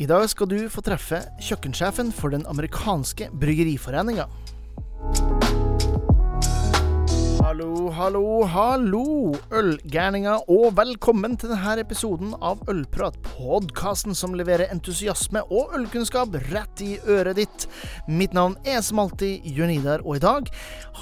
I dag skal du få treffe kjøkkensjefen for den amerikanske bryggeriforeninga. Hallo, hallo, hallo, ølgærninger, og velkommen til denne episoden av Ølprat, podkasten som leverer entusiasme og ølkunnskap rett i øret ditt. Mitt navn er som alltid Jørn Idar, og i dag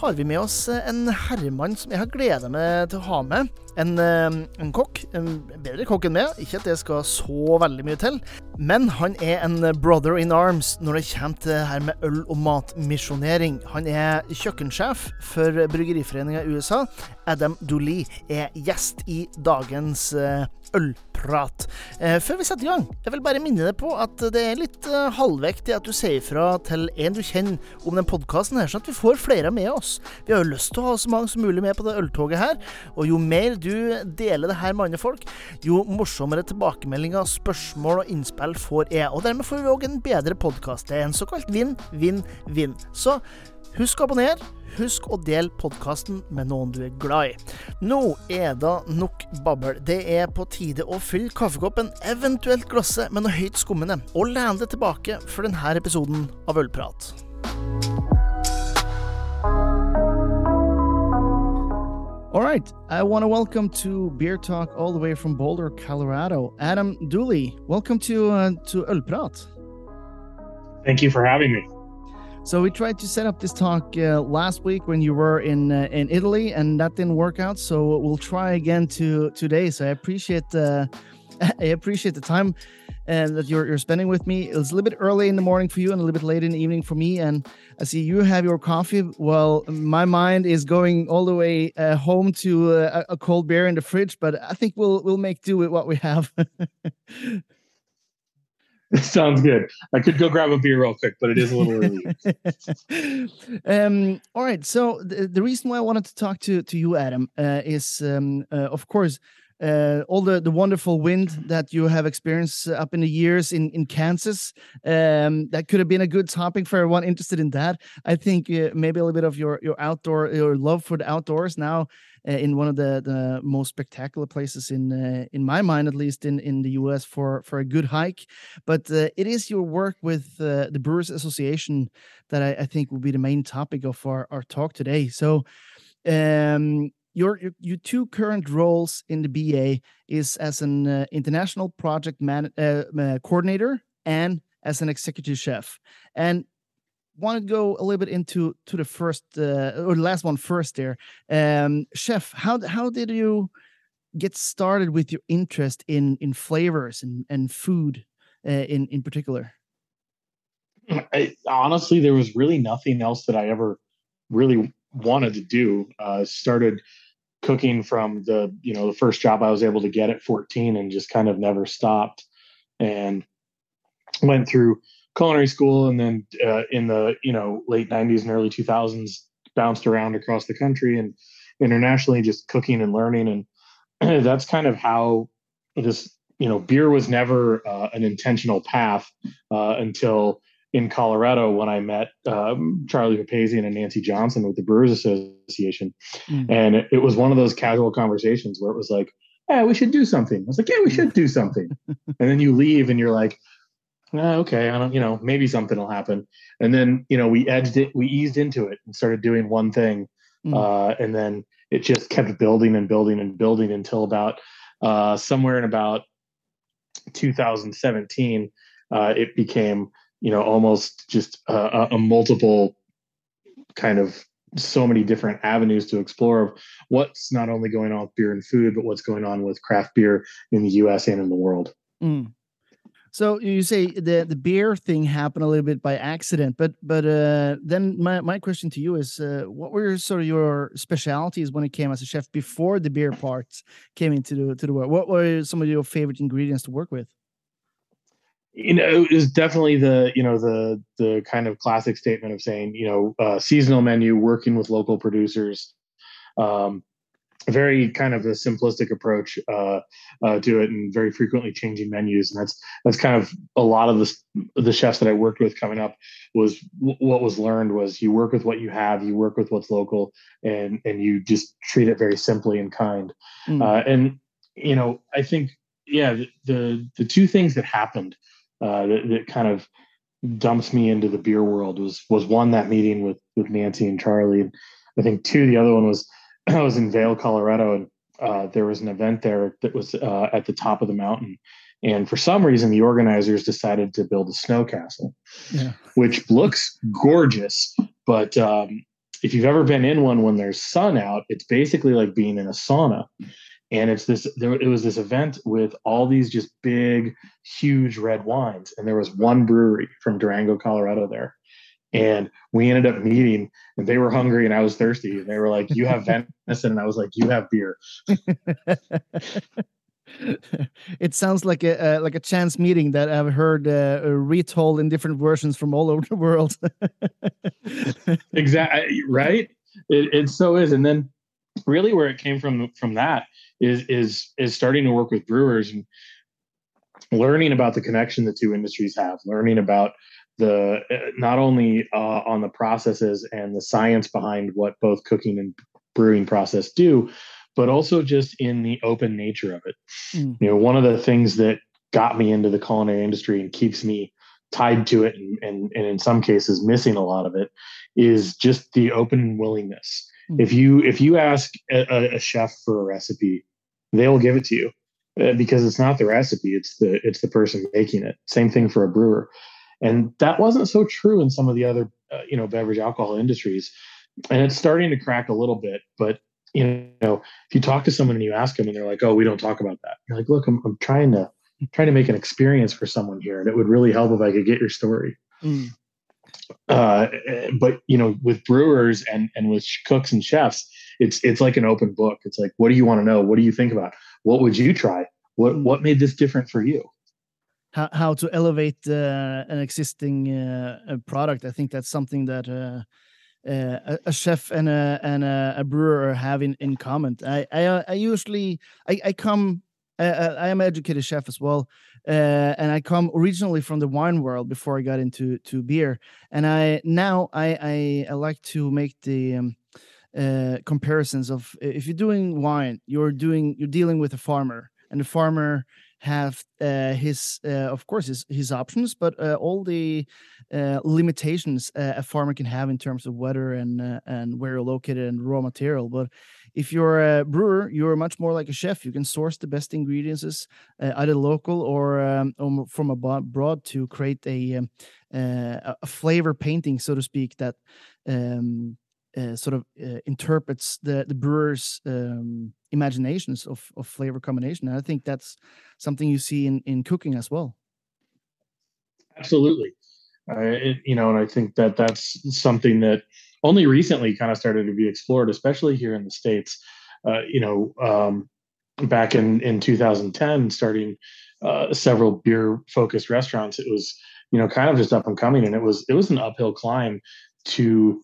har vi med oss en herremann som jeg har gleda meg til å ha med. En, eh, en, kokk. En bedre kokk enn meg. Ikke at det skal så veldig mye til. Men han er en brother in arms når det kommer til her med øl- og matmisjonering. Han er kjøkkensjef for Bryggeriforeninga i USA. Adam Dooley er gjest i dagens uh, ølprat. Eh, før vi setter i gang, jeg vil bare minne deg på at det er litt eh, halvvektig at du sier fra til en du kjenner om den podkasten sånn at vi får flere med oss. Vi har jo lyst til å ha så mange som mulig med på det øltoget her, og jo mer du deler det her med andre folk, jo morsommere tilbakemeldinger, spørsmål og innspill får jeg. Og dermed får vi òg en bedre podkast. Det er en såkalt vinn-vinn-vinn. Så husk å abonnere. Husk å dele podkasten med noen du er glad i. Nå er det nok babbel. Det er på tide å fylle kaffekoppen, eventuelt glasset, med noe høyt skummende, og lene deg tilbake for denne episoden av Ølprat. All right, I want to welcome to Beer Talk all the way from Boulder, Colorado, Adam Dooley. Welcome to uh, to Ølprat. Thank you for having me. So we tried to set up this talk uh, last week when you were in uh, in Italy, and that didn't work out. So we'll try again to today. So I appreciate uh, I appreciate the time and uh, that you're you're spending with me. It was a little bit early in the morning for you, and a little bit late in the evening for me. And I see you have your coffee. Well, my mind is going all the way uh, home to uh, a cold beer in the fridge, but I think we'll we'll make do with what we have. Sounds good. I could go grab a beer real quick, but it is a little early. um, all right. So the, the, reason why I wanted to talk to to you, Adam, uh, is um, uh, of course uh, all the, the wonderful wind that you have experienced up in the years in, in Kansas. Um, that could have been a good topic for everyone interested in that. I think uh, maybe a little bit of your your outdoor your love for the outdoors now uh, in one of the, the most spectacular places in uh, in my mind, at least in, in the U.S. for for a good hike. But uh, it is your work with uh, the Brewers Association that I, I, think will be the main topic of our, our talk today. So. Um, your, your, two current roles in the BA is as an uh, international project man, uh, coordinator and as an executive chef. And want to go a little bit into to the first uh, or the last one first there um chef how how did you get started with your interest in in flavors and and food uh, in in particular I, honestly there was really nothing else that i ever really wanted to do uh started cooking from the you know the first job i was able to get at 14 and just kind of never stopped and went through culinary school and then uh, in the you know late 90s and early 2000s bounced around across the country and internationally just cooking and learning and that's kind of how this you know beer was never uh, an intentional path uh, until in Colorado when I met um, Charlie Papazian and Nancy Johnson with the Brewers Association, mm. and it, was one of those casual conversations where it was like, "Yeah, we should do something." I was like, "Yeah, we should do something," and then you leave and you're like, oh, okay, I don't, you know, maybe something will happen. And then, you know, we edged it, we eased into it and started doing one thing. Mm. Uh, and then it just kept building and building and building until about uh, somewhere in about 2017, uh, it became, you know, almost just a, a multiple kind of so many different avenues to explore of what's not only going on with beer and food, but what's going on with craft beer in the US and in the world. Mm. So you say the the beer thing happened a little bit by accident, but but uh, then my, my question to you is, uh, what were sort of your specialities when it came as a chef before the beer parts came into the to the world? What were some of your favorite ingredients to work with? You know, it was definitely the you know the the kind of classic statement of saying you know uh, seasonal menu, working with local producers. Um, very kind of a simplistic approach uh, uh, to it, and very frequently changing menus. And that's that's kind of a lot of the the chefs that I worked with coming up was what was learned was you work with what you have, you work with what's local, and and you just treat it very simply and kind. Mm. Uh, and you know, I think yeah, the, the the two things that happened uh, that, that kind of dumps me into the beer world was was one that meeting with with Nancy and Charlie. And I think two, the other one was I was in Vail, Colorado, and uh, there was an event there that was uh, at the top of the mountain. And for some reason, the organizers decided to build a snow castle, yeah. which looks gorgeous. But um, if you've ever been in one when there's sun out, it's basically like being in a sauna. And it's this, there, it was this event with all these just big, huge red wines. And there was one brewery from Durango, Colorado there. And we ended up meeting, and they were hungry, and I was thirsty. And they were like, "You have venison," and I was like, "You have beer." it sounds like a uh, like a chance meeting that I've heard uh, retold in different versions from all over the world. exactly right. It, it so is, and then really where it came from from that is is is starting to work with brewers and learning about the connection the two industries have, learning about the uh, not only uh, on the processes and the science behind what both cooking and brewing process do, but also just in the open nature of it. Mm. You know, one of the things that got me into the culinary industry and keeps me tied to it and, and, and in some cases missing a lot of it is just the open willingness. If you if you ask a, a, chef for a recipe, they'll give it to you uh, because it's not the recipe; it's the it's the person making it. Same thing for a brewer, and that wasn't so true in some of the other uh, you know beverage alcohol industries, and it's starting to crack a little bit. But you know, if you talk to someone and you ask them and they're like, "Oh, we don't talk about that," you're like, "Look, I'm, I'm trying to I'm trying to make an experience for someone here, and it would really help if I could get your story." Mm. Uh, but you know, with brewers and and with cooks and chefs, it's it's like an open book. It's like, what do you want to know? What do you think about? What would you try? What what made this different for you? How how to elevate uh, an existing uh, product? I think that's something that uh, uh, a, chef and a and a, a, brewer have in, in common. I I, uh, I usually I, I come I, I am an educated chef as well, uh, and I come originally from the wine world before I got into to beer. And I now I I, I like to make the um, uh, comparisons of if you're doing wine, you're doing you're dealing with a farmer, and the farmer have uh, his uh, of course his, his options but uh, all the uh, limitations uh, a farmer can have in terms of weather and uh, and where you're located and raw material but if you're a brewer you're much more like a chef you can source the best ingredients either local or, um, or from abroad to create a um, a flavor painting so to speak that um, uh, sort of uh, interprets the the brewer's um, imaginations of of flavor combination. And I think that's something you see in in cooking as well. Absolutely, uh, you know, and I think that that's something that only recently kind of started to be explored, especially here in the states. Uh, you know, um, back in in 2010, starting uh, several beer focused restaurants, it was you know kind of just up and coming, and it was it was an uphill climb to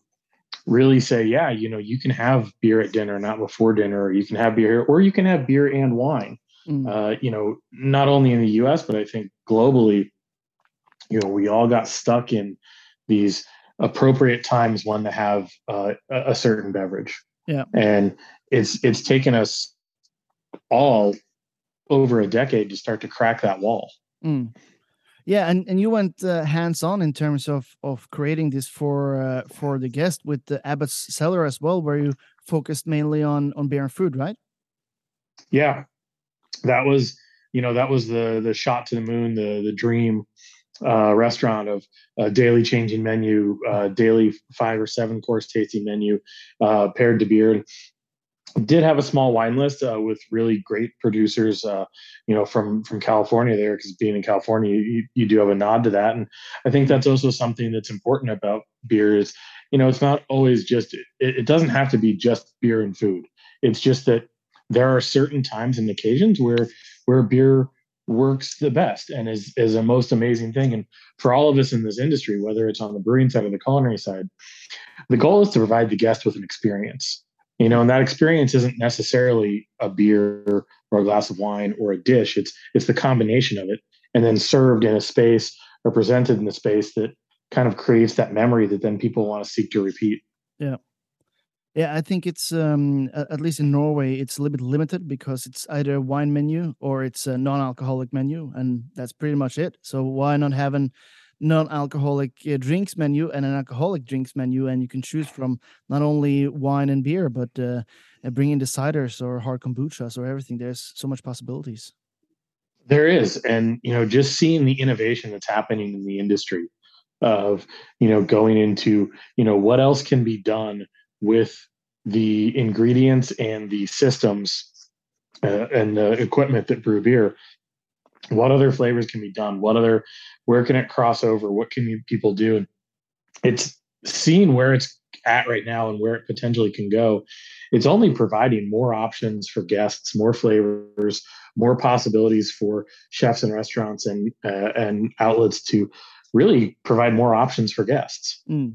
really say, yeah, you know, you can have beer at dinner, not before dinner, or you can have beer, here, or you can have beer and wine. Mm. Uh, you know, not only in the U.S. but I think globally, you know, we all got stuck in these appropriate times when to have uh, a certain beverage. Yeah, and it's it's taken us all over a decade to start to crack that wall. Mm. Yeah, and, and you went uh, hands on in terms of of creating this for uh, for the guest with the Abbot's Cellar as well, where you focused mainly on on beer and food, right? Yeah, that was you know that was the the shot to the moon, the the dream uh, restaurant of a daily changing menu, uh, daily five or seven course tasting menu uh, paired to beer. Did have a small wine list uh, with really great producers, uh, you know, from from California there, because being in California, you, you do have a nod to that, and I think that's also something that's important about beer is, you know, it's not always just it, it doesn't have to be just beer and food. It's just that there are certain times and occasions where where beer works the best and is is a most amazing thing. And for all of us in this industry, whether it's on the brewing side or the culinary side, the goal is to provide the guest with an experience you know and that experience isn't necessarily a beer or a glass of wine or a dish. It's it's the combination of it and then served in a space or presented in a space that kind of creates that memory that then people want to seek to repeat. Yeah Yeah, I think it's um, at least in Norway, it's a little bit limited because it's either a wine menu or it's a non-alcoholic menu, and that's pretty much it. So why not have an non-alcoholic uh, drinks menu and an alcoholic drinks menu, and you can choose from not only wine and beer, but uh, bring in the ciders or hard kombuchas or everything. There's so much possibilities. There is, and you know, just seeing the innovation that's happening in the industry of you know going into you know what else can be done with the ingredients and the systems uh, and the equipment that brew beer. What other flavors can be done? What other where can it cross over? What can you, people do? And it's seeing where it's at right now and where it potentially can go. It's only providing more options for guests more flavors more possibilities for chefs and restaurants and uh, and outlets to really provide more options for guests. Mm.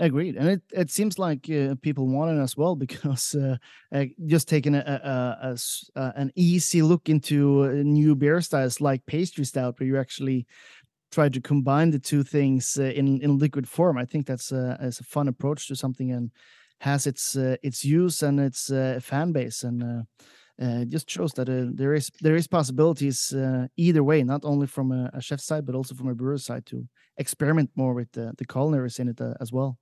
Agreed, and it, it seems like uh, people want it as well because uh, uh, just taking a, a, a, a, an easy look into uh, new beer styles like pastry stout, where you actually try to combine the two things uh, in in liquid form. I think that's a, a fun approach to something and has its uh, its use and its fan base, and it just shows that there is there is possibilities either way, not only from a, chef side but also from a brewer side to experiment more with the, the culinaries in it as well.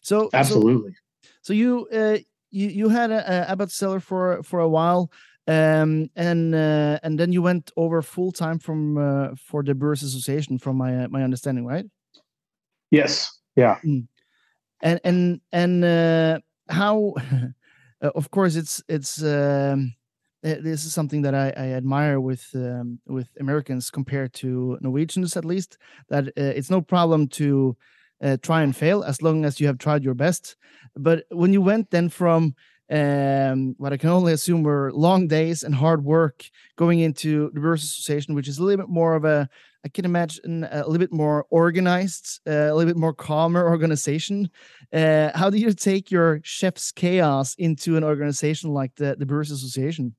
So absolutely. So, so you uh, you you had a, a Abbot Cellar for for a while, um, and uh, and then you went over full time from uh, for the Brewers Association, from my my understanding, right? Yes. Yeah. Mm. And and and uh, how? of course, it's it's. Um, eh, this is something that I, I admire with um, with Americans compared to Norwegians, at least. That uh, it's no problem to uh, try and fail as long as you have tried your best. But when you went then from um, what I can only assume were long days and hard work going into the Brewers Association, which is a little bit more of a, I can imagine a little bit more organized, uh, a little bit more calmer organization. Uh, how do you take your chef's chaos into an organization like the, the Brewers Association?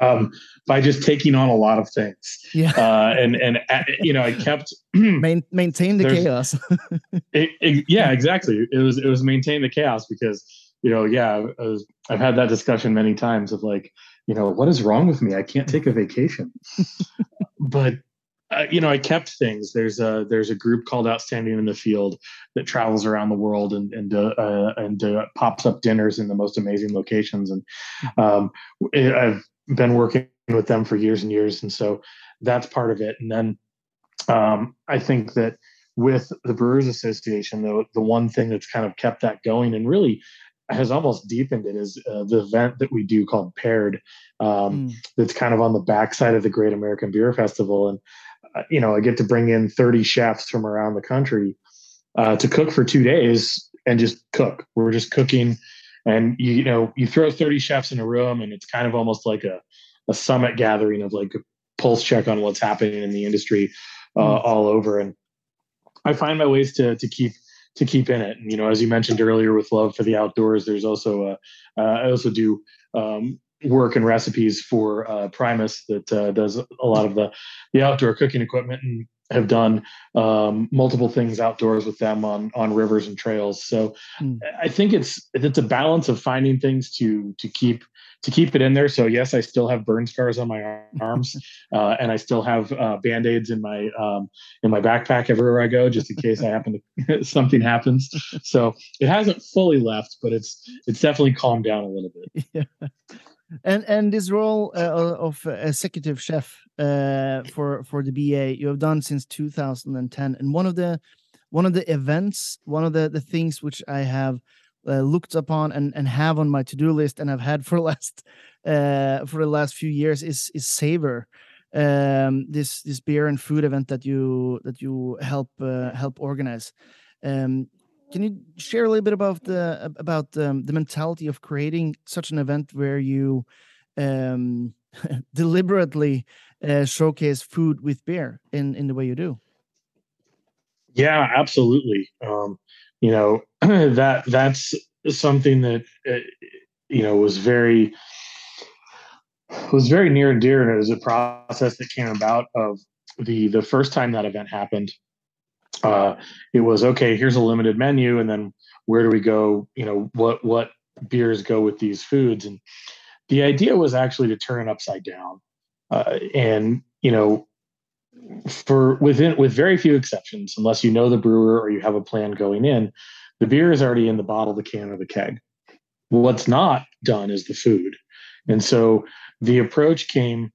Um, by just taking on a lot of things. Yeah. Uh, and and uh, you know, I kept Main, maintain the chaos. it, it, yeah, exactly. It was it was maintain the chaos because you know, yeah, was, I've had that discussion many times of like, you know, what is wrong with me? I can't take a vacation. but uh, you know, I kept things. There's a there's a group called Outstanding in the Field that travels around the world and and uh, uh and uh, pops up dinners in the most amazing locations. And um, I've been working with them for years and years, and so that's part of it. And then um, I think that with the Brewers Association, though, the one thing that's kind of kept that going and really has almost deepened it is uh, the event that we do called Paired. Um, mm. That's kind of on the backside of the Great American Beer Festival, and uh, you know I get to bring in 30 chefs from around the country uh, to cook for two days and just cook. We're just cooking and you, you know you throw 30 chefs in a room and it's kind of almost like a, a summit gathering of like a pulse check on what's happening in the industry uh, mm. all over. And i find my ways to to keep to keep in it. And you know as you mentioned earlier with love for the outdoors there's also a, uh, i also do um, work and recipes for uh, primus that uh, does a lot of the the outdoor cooking equipment. And have done um, multiple things outdoors with them on on rivers and trails. So mm. I think it's it's a balance of finding things to to keep to keep it in there. So yes, I still have burn scars on my arms, uh, and I still have uh, band aids in my um, in my backpack everywhere I go, just in case I happen to something happens. So it hasn't fully left, but it's it's definitely calmed down a little bit. Yeah and and this role uh, of executive chef uh, for for the BA you have done since 2010, and one of the one of the events, one of the the things which I have uh, looked upon and and have on my to do list, and I've had for last uh, for the last few years is is Savor, um, this this beer and food event that you that you help uh, help organize. Um, can you share a little bit about the about um, the mentality of creating such an event where you um, deliberately uh, showcase food with beer in in the way you do? Yeah, absolutely. Um, you know that that's something that uh, you know was very was very near and dear, and it was a process that came about of the the first time that event happened uh, it was okay. Here's a limited menu, and then where do we go? You know what what beers go with these foods? And the idea was actually to turn it upside down. Uh, and you know for within with very few exceptions unless you know the brewer or you have a plan going in the beer is already in the bottle the can or the keg. What's not done is the food. And so the approach came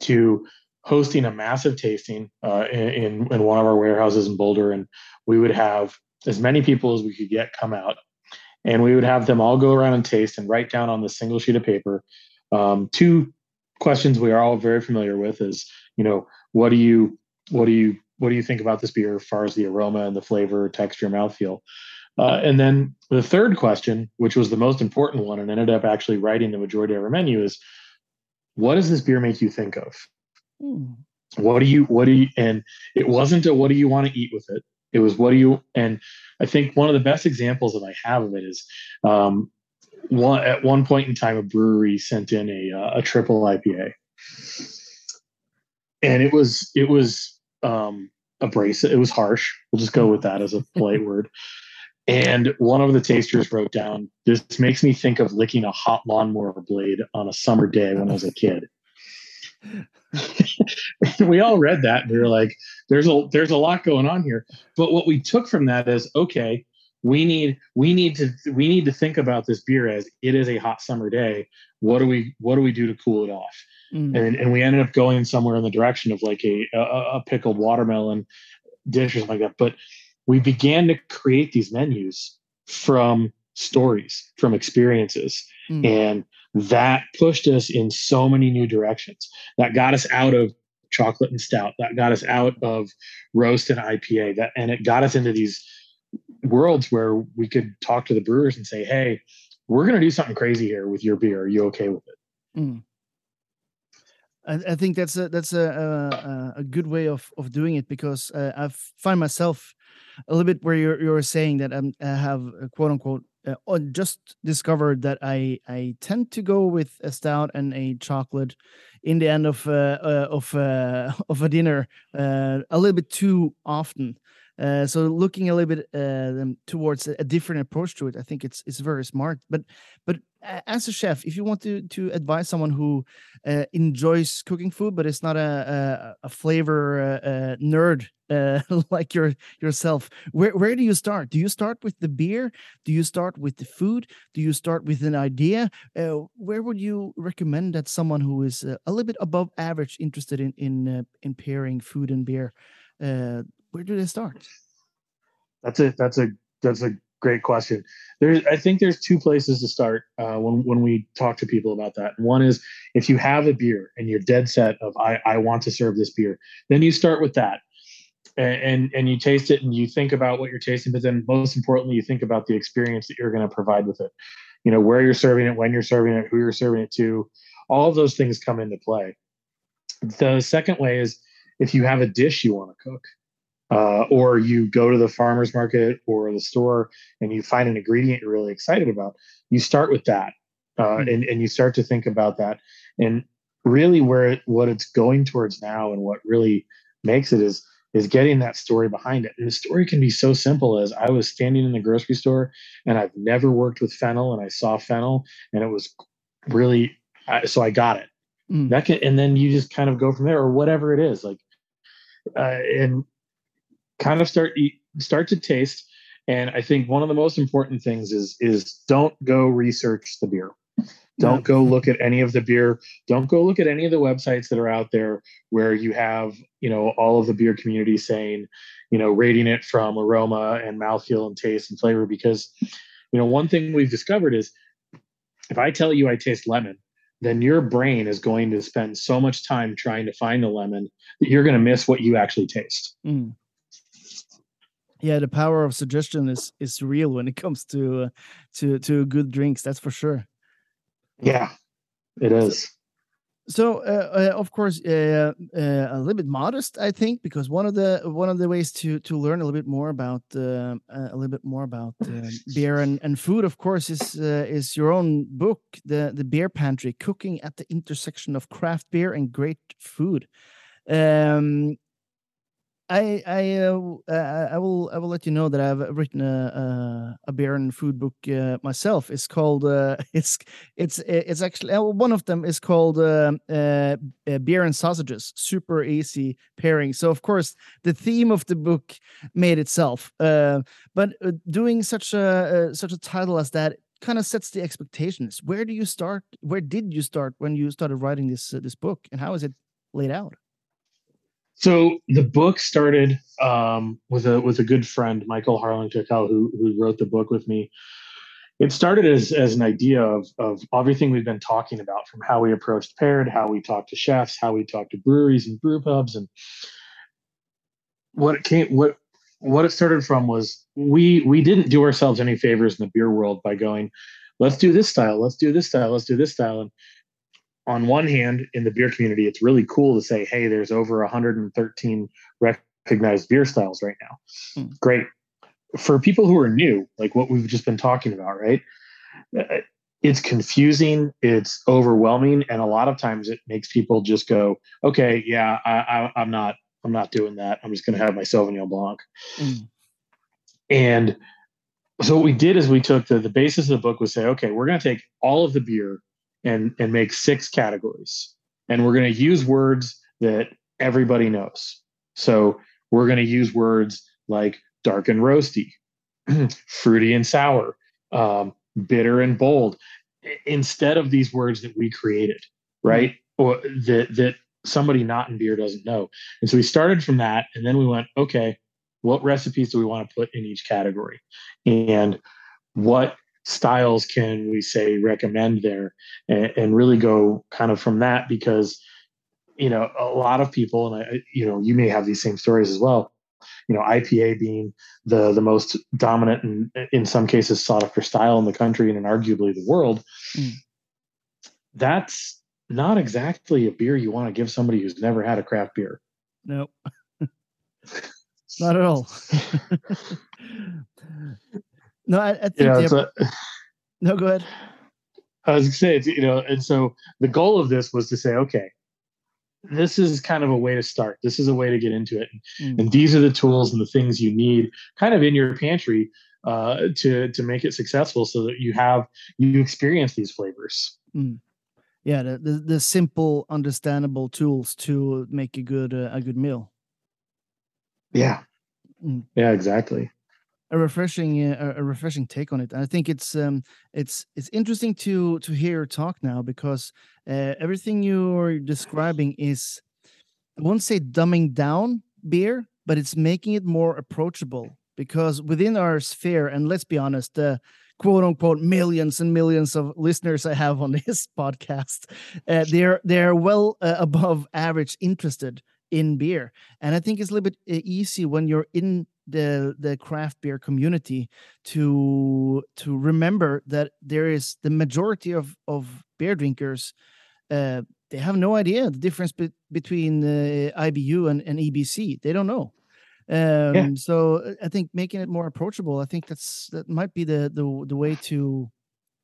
to hosting a massive tasting uh, in, in one of our warehouses in Boulder, and we would have as many people as we could get come out, and we would have them all go around and taste and write down on the single sheet of paper um, two questions we are all very familiar with: is you know what do you what do you what do you think about this beer as far as the aroma and the flavor, texture, mouthfeel? Uh, and then the third question, which was the most important one, and ended up actually writing the majority of our menu, is what does this beer make you think of? Hmm. What do you, what do you, and it wasn't a what do you want to eat with it? It was what do you, and I think one of the best examples that I have of it is um, one, at one point in time, a brewery sent in a, uh, a triple IPA. And it was, it was, um, abrasive. It was harsh. We'll just go with that as a polite word. And one of the tasters wrote down, This makes me think of licking a hot lawnmower blade on a summer day when I was a kid. we all read that and we were like, there's a there's a lot going on here. But what we took from that is okay, we need we need to we need to think about this beer as it is a hot summer day. What do we what do we do to cool it off? Mm. And and we ended up going somewhere in the direction of like a a, a pickled watermelon dish or something like that. But we began to create these menus from stories, from experiences. Mm. And that pushed us in so many new directions. That got us out of chocolate and stout. That got us out of roast and IPA. That and it got us into these worlds where we could talk to the brewers and say, "Hey, we're going to do something crazy here with your beer. Are you okay with it?" Mm. I, I, think that's a that's a a, a good way of of doing it because uh, I find myself a little bit where you're you're saying that I'm, I have a quote unquote uh, just discovered that I I tend to go with a stout and a chocolate in the end of uh, uh, of uh, of a dinner uh, a little bit too often. Uh, so looking a little bit uh, towards a, different approach to it, I think it's it's very smart. But but as a chef, if you want to to advise someone who uh, enjoys cooking food but is not a a, a flavor uh, uh, nerd like your yourself, where where do you start? Do you start with the beer? Do you start with the food? Do you start with an idea? where would you recommend that someone who is a little bit above average interested in in in pairing food and beer? Where do they start? That's a that's a that's a great question. There's I think there's two places to start uh, when when we talk to people about that. One is if you have a beer and you're dead set of I I want to serve this beer, then you start with that. And, and, you taste it and you think about what you're tasting, but then most importantly, you think about the experience that you're going to provide with it. You know where you're serving it, when you're serving it, who you're serving it to. All of those things come into play. The second way is if you have a dish you want to cook uh, or you go to the farmer's market or the store and you find an ingredient you're really excited about, you start with that uh, mm-hmm. and, and you start to think about that. And really, where it, what it's going towards now and what really makes it is is getting that story behind it. And the story can be so simple as I was standing in the grocery store and I've never worked with fennel and I saw fennel and it was really so I got it. Mm. That can, and then you just kind of go from there or whatever it is like uh, and kind of start eat, start to taste. And I think one of the most important things is is don't go research the beer. Don't go look at any of the beer. Don't go look at any of the websites that are out there where you have, you know, all of the beer community saying, you know, rating it from aroma and mouthfeel and taste and flavor. Because, you know, one thing we've discovered is if I tell you I taste lemon, then your brain is going to spend so much time trying to find the lemon that you're going to miss what you actually taste. Mm yeah the power of suggestion is is real when it comes to uh, to to good drinks that's for sure. Yeah it is. so uh, uh, of course uh, uh, a little bit modest i think because one of the one of the ways to to learn a little bit more about uh, a little bit more about beer and, and food of course is is your own book the the beer pantry cooking at the intersection of craft beer and great food. Um I I uh, I will I will let you know that I've written a a, a beer and food book uh, myself. It's called uh, it's it's it's actually uh, one of them is called uh, uh, beer and sausages. Super easy pairing. So of course the theme of the book made itself. but doing such a such a title as that kind of sets the expectations. Where do you start? Where did you start when you started writing this this book, and how is it laid out? So the book started um, with a with a good friend, Michael Harling who who wrote the book with me. It started as as an idea of of everything we've been talking about, from how we approached paired, how we talked to chefs, how we talked to breweries and brew pubs, and what it came what what it started from was we we didn't do ourselves any favors in the beer world by going, let's do this style, let's do this style, let's do this style, and on one hand, in the beer community, it's really cool to say, hey, there's over 113 recognized beer styles right now. Hmm. Great. For people who are new, like what we've just been talking about, right? Uh, it's confusing, it's overwhelming, and a lot of times it makes people just go, okay, yeah, I, I, am not, I'm not doing that. I'm just going to have my Sauvignon Blanc. Mm. And so what we did is we took the the basis of the book was say, okay, we're going to take all of the beer and and make six categories. And we're going to use words that everybody knows. So we're going to use words like dark and roasty fruity and sour um, bitter and bold instead of these words that we created right? Mm-hmm. or that that somebody not in beer doesn't know. And so we started from that and then we went okay what recipes do we want to put in each category? And what styles can we say recommend there? And, and, really go kind of from that because you know a lot of people and I, you know you may have these same stories as well. You know IPA being the the most dominant and in some cases sought after style in the country and in arguably the world. Mm. that's not exactly a beer you want to give somebody who's never had a craft beer. Nope. Not at all No, I, I think. Yeah, a, no, go ahead. I was going to say, it's, you know, and so the goal of this was to say, okay, this is kind of a way to start. This is a way to get into it, mm. and these are the tools and the things you need, kind of in your pantry, uh, to to make it successful, so that you have you experience these flavors. Mm. Yeah, the, the, the simple, understandable tools to make a good uh, a good meal. Yeah, mm. yeah, exactly a refreshing uh, a refreshing take on it. And I think it's um, it's it's interesting to to hear your talk now because uh, everything you're describing is I won't say dumbing down beer, but it's making it more approachable because within our sphere, and let's be honest, the quote unquote millions and millions of listeners I have on this podcast, uh, they're they're well uh, above average interested in beer, and I think it's a little bit uh, easy when you're in the the craft beer community to to remember that there is the majority of of beer drinkers uh, they have no idea the difference be- between uh, IBU and, and EBC. They don't know. Um, yeah. So uh, I think making it more approachable. I think that's that might be the the, the way to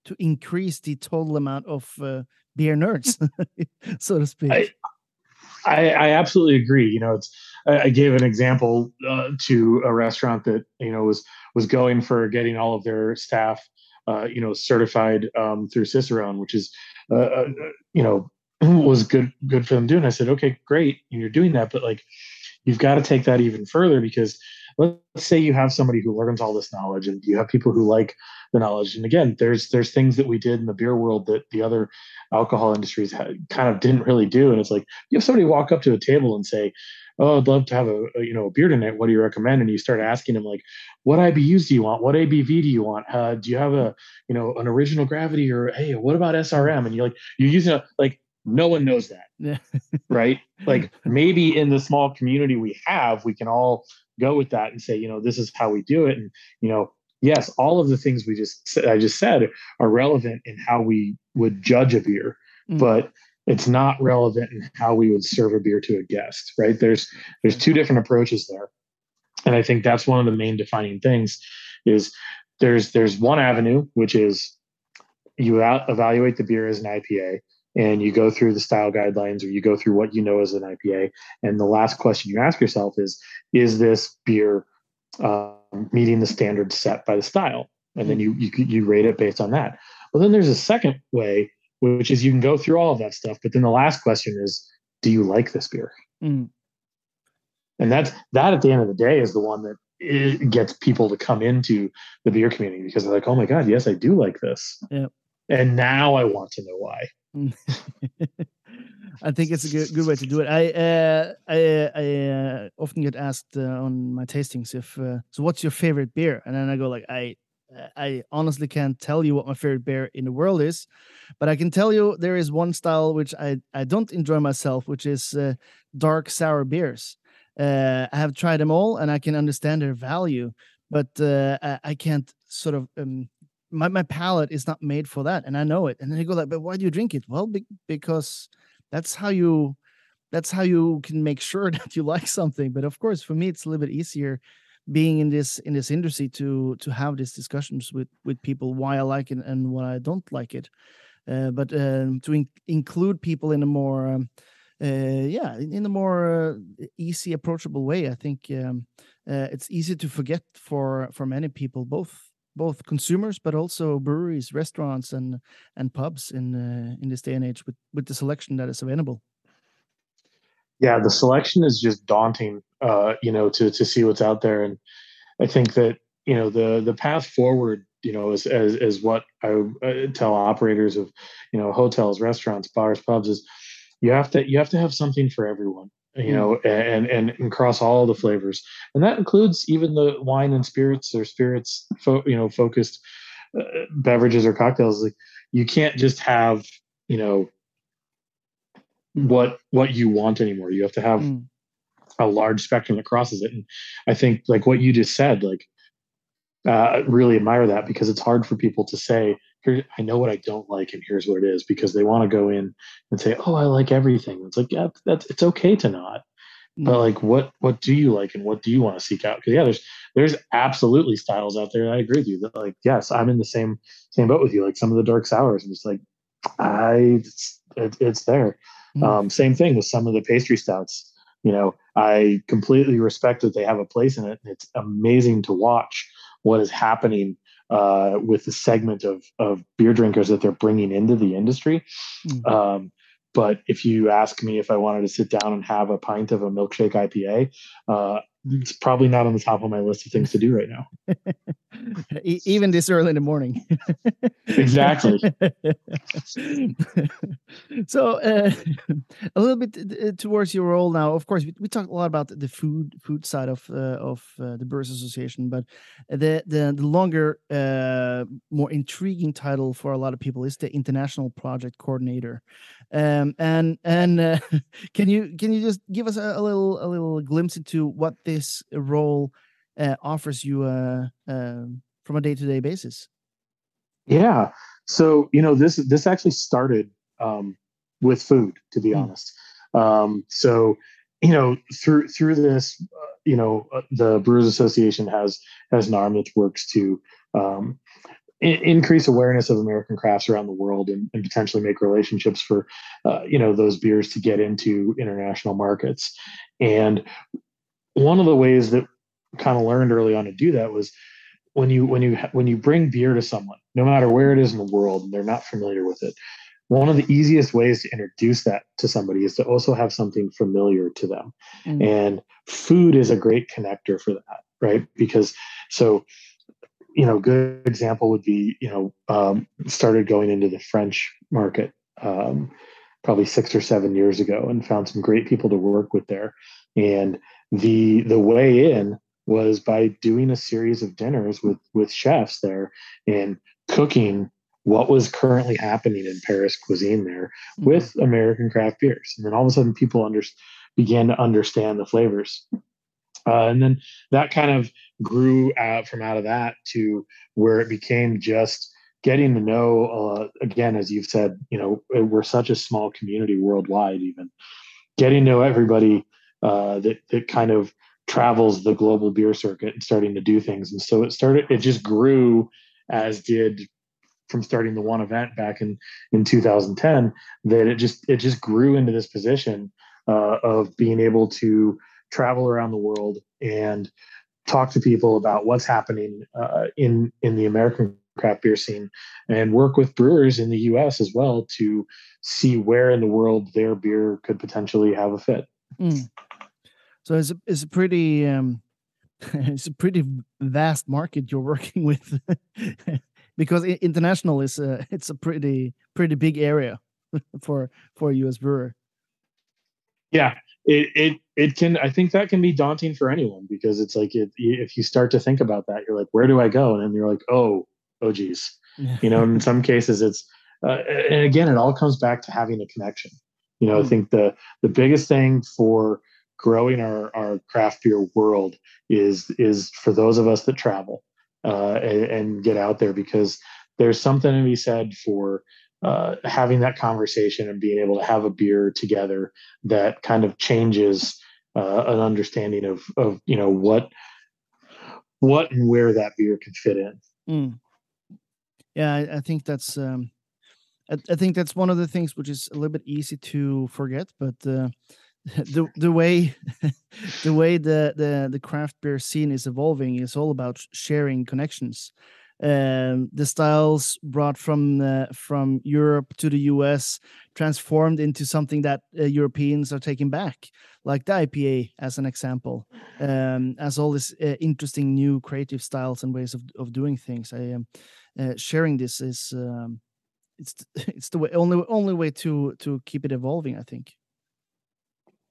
to increase the total amount of uh, beer nerds, so to speak. I, I, I absolutely agree. You know, it's I, gave an example uh, to a restaurant that you know was was going for getting all of their staff, uh, you know, certified um, through Cicerone, which is, uh, uh you know, was good good for them doing. I said, okay, great, you're doing that, but like, you've got to take that even further because let's say you have somebody who learns all this knowledge, and you have people who like the knowledge. And again, there's there's things that we did in the beer world that the other alcohol industries had, kind of didn't really do. And it's like you have somebody walk up to a table and say, "Oh, I'd love to have a, a you know a beer tonight. What do you recommend?" And you start asking them like, "What IBUs do you want? What ABV do you want? Uh, do you have a you know an original gravity or hey, what about SRM?" And you're like you're using a like no one knows that right like maybe in the small community we have we can all go with that and say you know this is how we do it and you know yes, all of the things we just I just said are relevant in how we would judge a beer, mm. but it's not relevant in how we would serve a beer to a guest, right? There's there's two different approaches there. And I think that's one of the main defining things is there's there's one avenue which is you evaluate the beer as an IPA and you go through the style guidelines or you go through what you know as an IPA. And the last question you ask yourself is, is this beer um, meeting the standards set by the style? And then you, you, you rate it based on that. Well, then there's a second way, which is you can go through all of that stuff. But then the last question is, do you like this beer? Mm. And that's that at the end of the day is the one that it gets people to come into the beer community because they're like, oh my God, yes, I do like this. Yeah. And now I want to know why. I think it's a good good way to do it. I uh, I, I uh, often get asked uh, on my tastings if uh, so. What's your favorite beer? And then I go like I I honestly can't tell you what my favorite beer in the world is, but I can tell you there is one style which I I don't enjoy myself, which is uh, dark sour beers. I have tried them all, and I can understand their value, but I, I, can't sort of um, my, my palate is not made for that and i know it. And then you go like but why do you drink it? Well be- because that's how you that's how you can make sure that you like something. But of course for me it's a little bit easier being in this in this industry to to have these discussions with with people why i like it and why i don't like it. Uh, but um, to in- include people in a more um, uh, yeah in a more uh, easy approachable way i think um, uh, it's easy to forget for for many people both both consumers but also breweries, restaurants, and and pubs in uh, in this day and age with with the selection that is available. Yeah, the selection is just daunting. Uh, you know, to to see what's out there, and I think that you know the the path forward you know as as, as what I, I tell operators of you know hotels restaurants bars pubs is you have to you have to have something for everyone you know, and, and and across all the flavors, and that includes even the wine and spirits or spirits, fo- you know, focused uh, beverages or cocktails. Like you can't just have, you know, what what you want anymore. You have to have mm. a large spectrum that crosses it. And I think like what you just said, like uh, really admire that because it's hard for people to say, here I know what I don't like and here's what it is because they want to go in and say, "Oh, I like everything." It's like, yeah, that's it's okay to not. But mm. like what what do you like and what do you want to seek out? Because yeah, there's there's absolutely styles out there. I agree with you that like yes, I'm in the same same boat with you. Like some of the dark sours, I'm just like, I it's, it, it's there. Mm. Um, same thing with some of the pastry stouts. You know, I completely respect that they have a place in it. It's amazing to watch what is happening uh, with the segment of of beer drinkers that they're bringing into the industry. Mm-hmm. Um, but if you ask me if I wanted to sit down and have a pint of a milkshake IPA, uh, it's probably not on the top of my list of things to do right now. Even this early in the morning. exactly. so, uh, a little bit uh, towards your role now. Of course, we, we talked a lot about the food food side of uh, of uh, the Brewers Association, but the the, the longer, uh, more intriguing title for a lot of people is the International Project Coordinator. Um, and and uh, can you can you just give us a, a little a little glimpse into what this role uh, offers you uh, uh, from a day to day basis? Yeah. So you know this this actually started um, with food, to be mm. honest. Um, so you know through through this, uh, you know uh, the Brewers Association has has an arm that works to um, increase awareness of American crafts around the world and, and potentially make relationships for uh, you know those beers to get into international markets. And one of the ways that kind of learned early on to do that was when you when you when you bring beer to someone, no matter where it is in the world, and they're not familiar with it. One of the easiest ways to introduce that to somebody is to also have something familiar to them. Mm. And food is a great connector for that, right? Because so you know, good example would be, you know, um, started going into the French market um, probably six or seven years ago and found some great people to work with there. And the the way in was by doing a series of dinners with with chefs there and cooking what was currently happening in Paris cuisine there mm-hmm. with American craft beers. And then all of a sudden people under, began to understand the flavors. Uh, and then that kind of grew out from out of that to where it became just getting to know uh, again as you've said you know we're such a small community worldwide even getting to know everybody uh, that that kind of travels the global beer circuit and starting to do things and so it started it just grew as did from starting the one event back in in 2010 that it just it just grew into this position uh, of being able to travel around the world and talk to people about what's happening uh, in in the American craft beer scene and work with brewers in the US as well to see where in the world their beer could potentially have a fit. Mm. So it's a, it's a pretty um, it's a pretty vast market you're working with because international is a, it's a pretty pretty big area for for a US brewer. Yeah, it it it can I think that can be daunting for anyone because it's like if if you start to think about that, you're like, where do I go? And then you're like, oh, oh geez, you know. in some cases, it's uh, and again, it all comes back to having a connection. You know, mm. I think the the biggest thing for growing our our craft beer world is is for those of us that travel uh, and, and get out there because there's something to be said for uh, having that conversation and being able to have a beer together that kind of changes uh, an understanding of of you know what what and where that beer can fit in. Mm. Yeah, I, I, think that's um, I, I, think that's one of the things which is a little bit easy to forget, but uh, the the way the way the, the the craft beer scene is evolving is all about sharing connections um, the styles brought from uh, from Europe to the US transformed into something that uh, Europeans are taking back, like the IPA as an example, um, as all these uh, interesting new creative styles and ways of, of doing things. I um, uh, sharing this is um, it's it's the way, only only way to to keep it evolving. I think.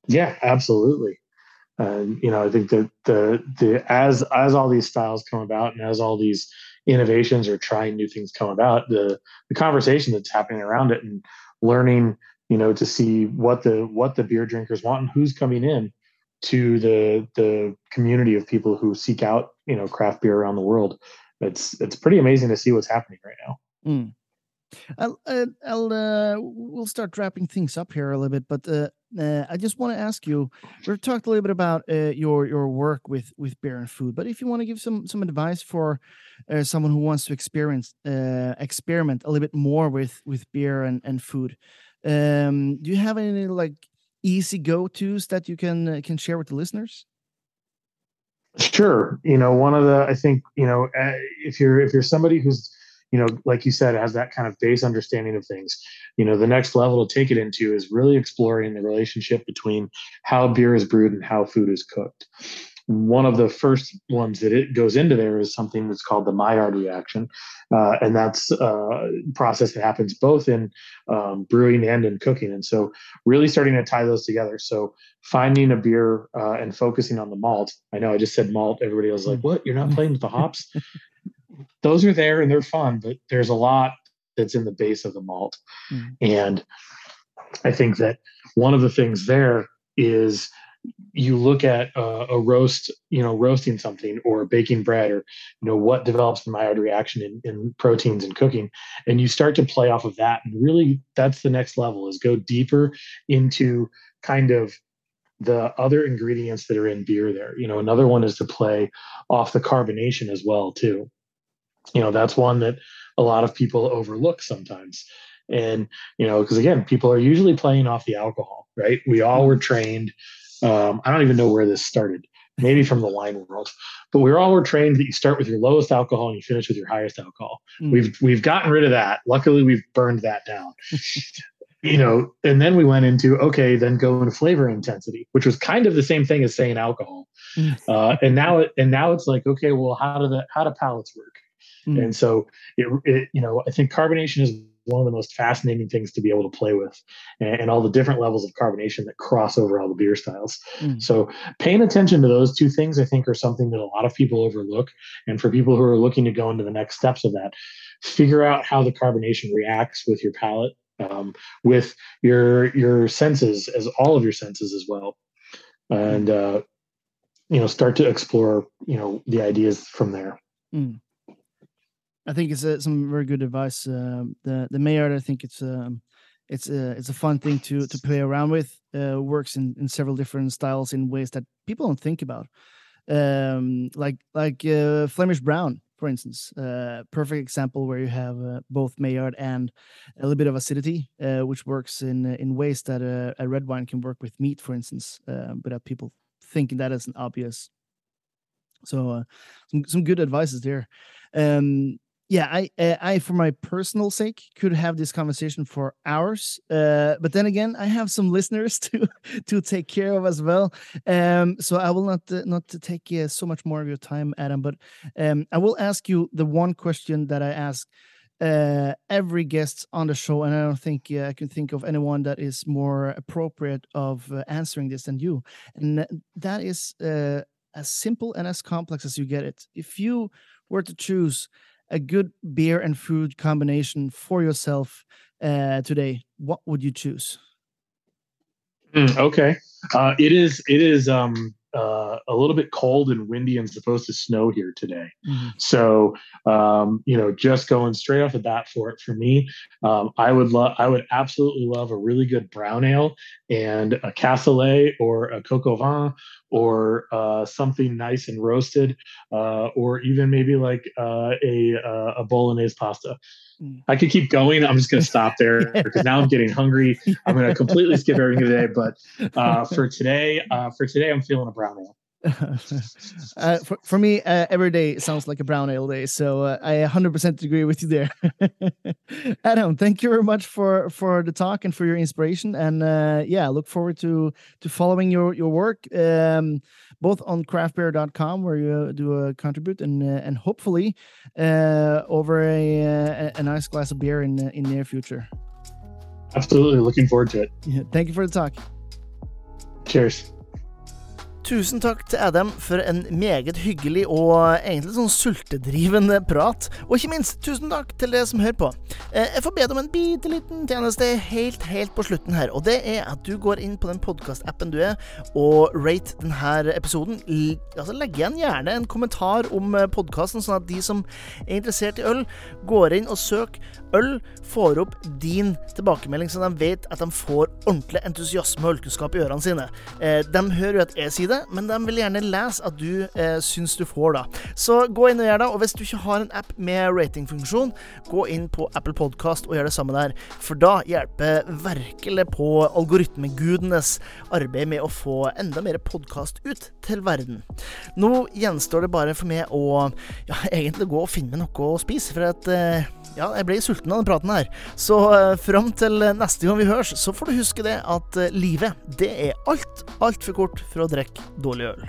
Yeah, absolutely. And you know, I think that the the as as all these styles come about and as all these innovations or trying new things come about, the the conversation that's happening around it and learning, you know, to see what the what the beer drinkers want and who's coming in to the the community of people who seek out, you know, craft beer around the world. It's it's pretty amazing to see what's happening right now. Mm. I'll, uh, I'll uh, we'll start wrapping things up here a little bit, but uh, uh, I just want to ask you. We've talked a little bit about uh, your your work with with beer and food, but if you want to give some some advice for uh, someone who wants to experience uh, experiment a little bit more with with beer and and food, um, do you have any like easy go tos that you can uh, can share with the listeners? Sure. You know, one of the I think you know uh, if you're if you're somebody who's you know, like you said, has that kind of base understanding of things. You know, the next level to take it into is really exploring the relationship between how beer is brewed and how food is cooked. One of the first ones that it goes into there is something that's called the Maillard reaction, uh, and that's a process that happens both in um, brewing and in cooking. And so, really starting to tie those together. So, finding a beer uh, and focusing on the malt. I know I just said malt. Everybody was like, "What? You're not playing with the hops?" those are there and they're fun, but there's a lot that's in the base of the malt. Mm. And I think that one of the things there is you look at uh, a roast, you know, roasting something or baking bread or, you know, what develops the Maillard reaction in, in proteins and cooking. And you start to play off of that. And really, that's the next level is go deeper into kind of the other ingredients that are in beer there. You know, another one is to play off the carbonation as well, too you know that's one that a lot of people overlook sometimes. And you know because again people are usually playing off the alcohol right? We all were trained um, i don't even know where this started maybe from the wine world but we all were trained that you start with your lowest alcohol and you finish with your highest alcohol. Mm. we've we've gotten rid of that. Luckily we've burned that down. You know and then we went into okay then go into flavor intensity which was kind of the same thing as saying alcohol. Mm. uh, and now it and now it's like okay well how do the how do palates work Mm. And so it, it, you know, I think carbonation is one of the most fascinating things to be able to play with and, and all the different levels of carbonation that cross over all the beer styles. Mm. So paying attention to those two things, I think are something that a lot of people overlook. And for people who are looking to go into the next steps of that, figure out how the carbonation reacts with your palate, um, with your, your senses as all of your senses as well. And, uh, you know, start to explore, you know, the ideas from there. Mm. I think it's uh, some very good advice. Uh, the the Maillard, I think it's um, it's a it's a fun thing to to play around with. Uh, works in, in several different styles in ways that people don't think about. Um, like like uh, Flemish Brown, for instance. Uh, perfect example where you have uh, both Maillard and a little bit of acidity, uh, which works in in ways that a, a, red wine can work with meat, for instance, without people thinking that that isn't obvious. So, some some good advices there. Um, yeah, I, uh, I, for my personal sake, could have this conversation for hours. Uh, but then again, I have some listeners to to take care of as well. Um, so I will not uh, not take uh, so much more of your time, Adam. But um, I will ask you the one question that I ask every guest on the show, and I don't think I can think of anyone that is more appropriate of answering this than you. And that is as simple and as complex as you get it. If you were to choose a good beer and food combination for yourself uh, today, what would you choose? Mm, okay, uh, it is it is um, uh, a little bit cold and windy and supposed to snow here today. Mm-hmm. So, um, you know, just going straight off the bat for it for me, um, I would love, I would absolutely love a really good brown ale and a cassoulet or a coq au vin or uh, something nice and roasted, uh, or even maybe like uh, a uh, a bolognese pasta. Mm. I could keep going. I'm just going to stop there because now I'm getting hungry. I'm going to completely skip everything today. But uh, for today, uh, for today, I'm feeling a brown ale. uh, for, for me, uh, every day sounds like a brown ale day. So uh, I 100% agree with you there. Adam, thank you very much for for the talk and for your inspiration. And uh, yeah, look forward to to following your your work, um, both on craftbeer.com where you do a contribute, and uh, and hopefully over a, a, a nice glass of beer in in near future. Absolutely, looking forward to it. Yeah, thank you for the talk. Cheers. Tusen takk til Adam for en meget hyggelig og egentlig sånn sultedrivende prat. Og ikke minst, tusen takk til dere som hører på. Eh, jeg får be deg om en bitte liten tjeneste helt, helt på slutten her, og det er at du går inn på den podkastappen du er, og rate denne episoden. Altså, legg igjen gjerne en kommentar om eh, podkasten, sånn at de som er interessert i øl, går inn og søker øl, får opp din tilbakemelding, så de vet at de får ordentlig entusiasme og ølkunnskap i ørene sine. Eh, de hører jo at jeg sier det men de vil gjerne lese at du eh, syns du får, da. Så gå inn og gjør det. Og hvis du ikke har en app med ratingfunksjon, gå inn på Apple Podcast og gjør det samme der. For da hjelper virkelig på algoritmegudenes arbeid med å få enda mer podkast ut til verden. Nå gjenstår det bare for meg å ja, egentlig gå og finne meg noe å spise, for at eh, ja, jeg ble sulten av den praten her. Så eh, fram til neste gang vi høres, så får du huske det at eh, livet, det er alt altfor kort for å drikke dårlig øl.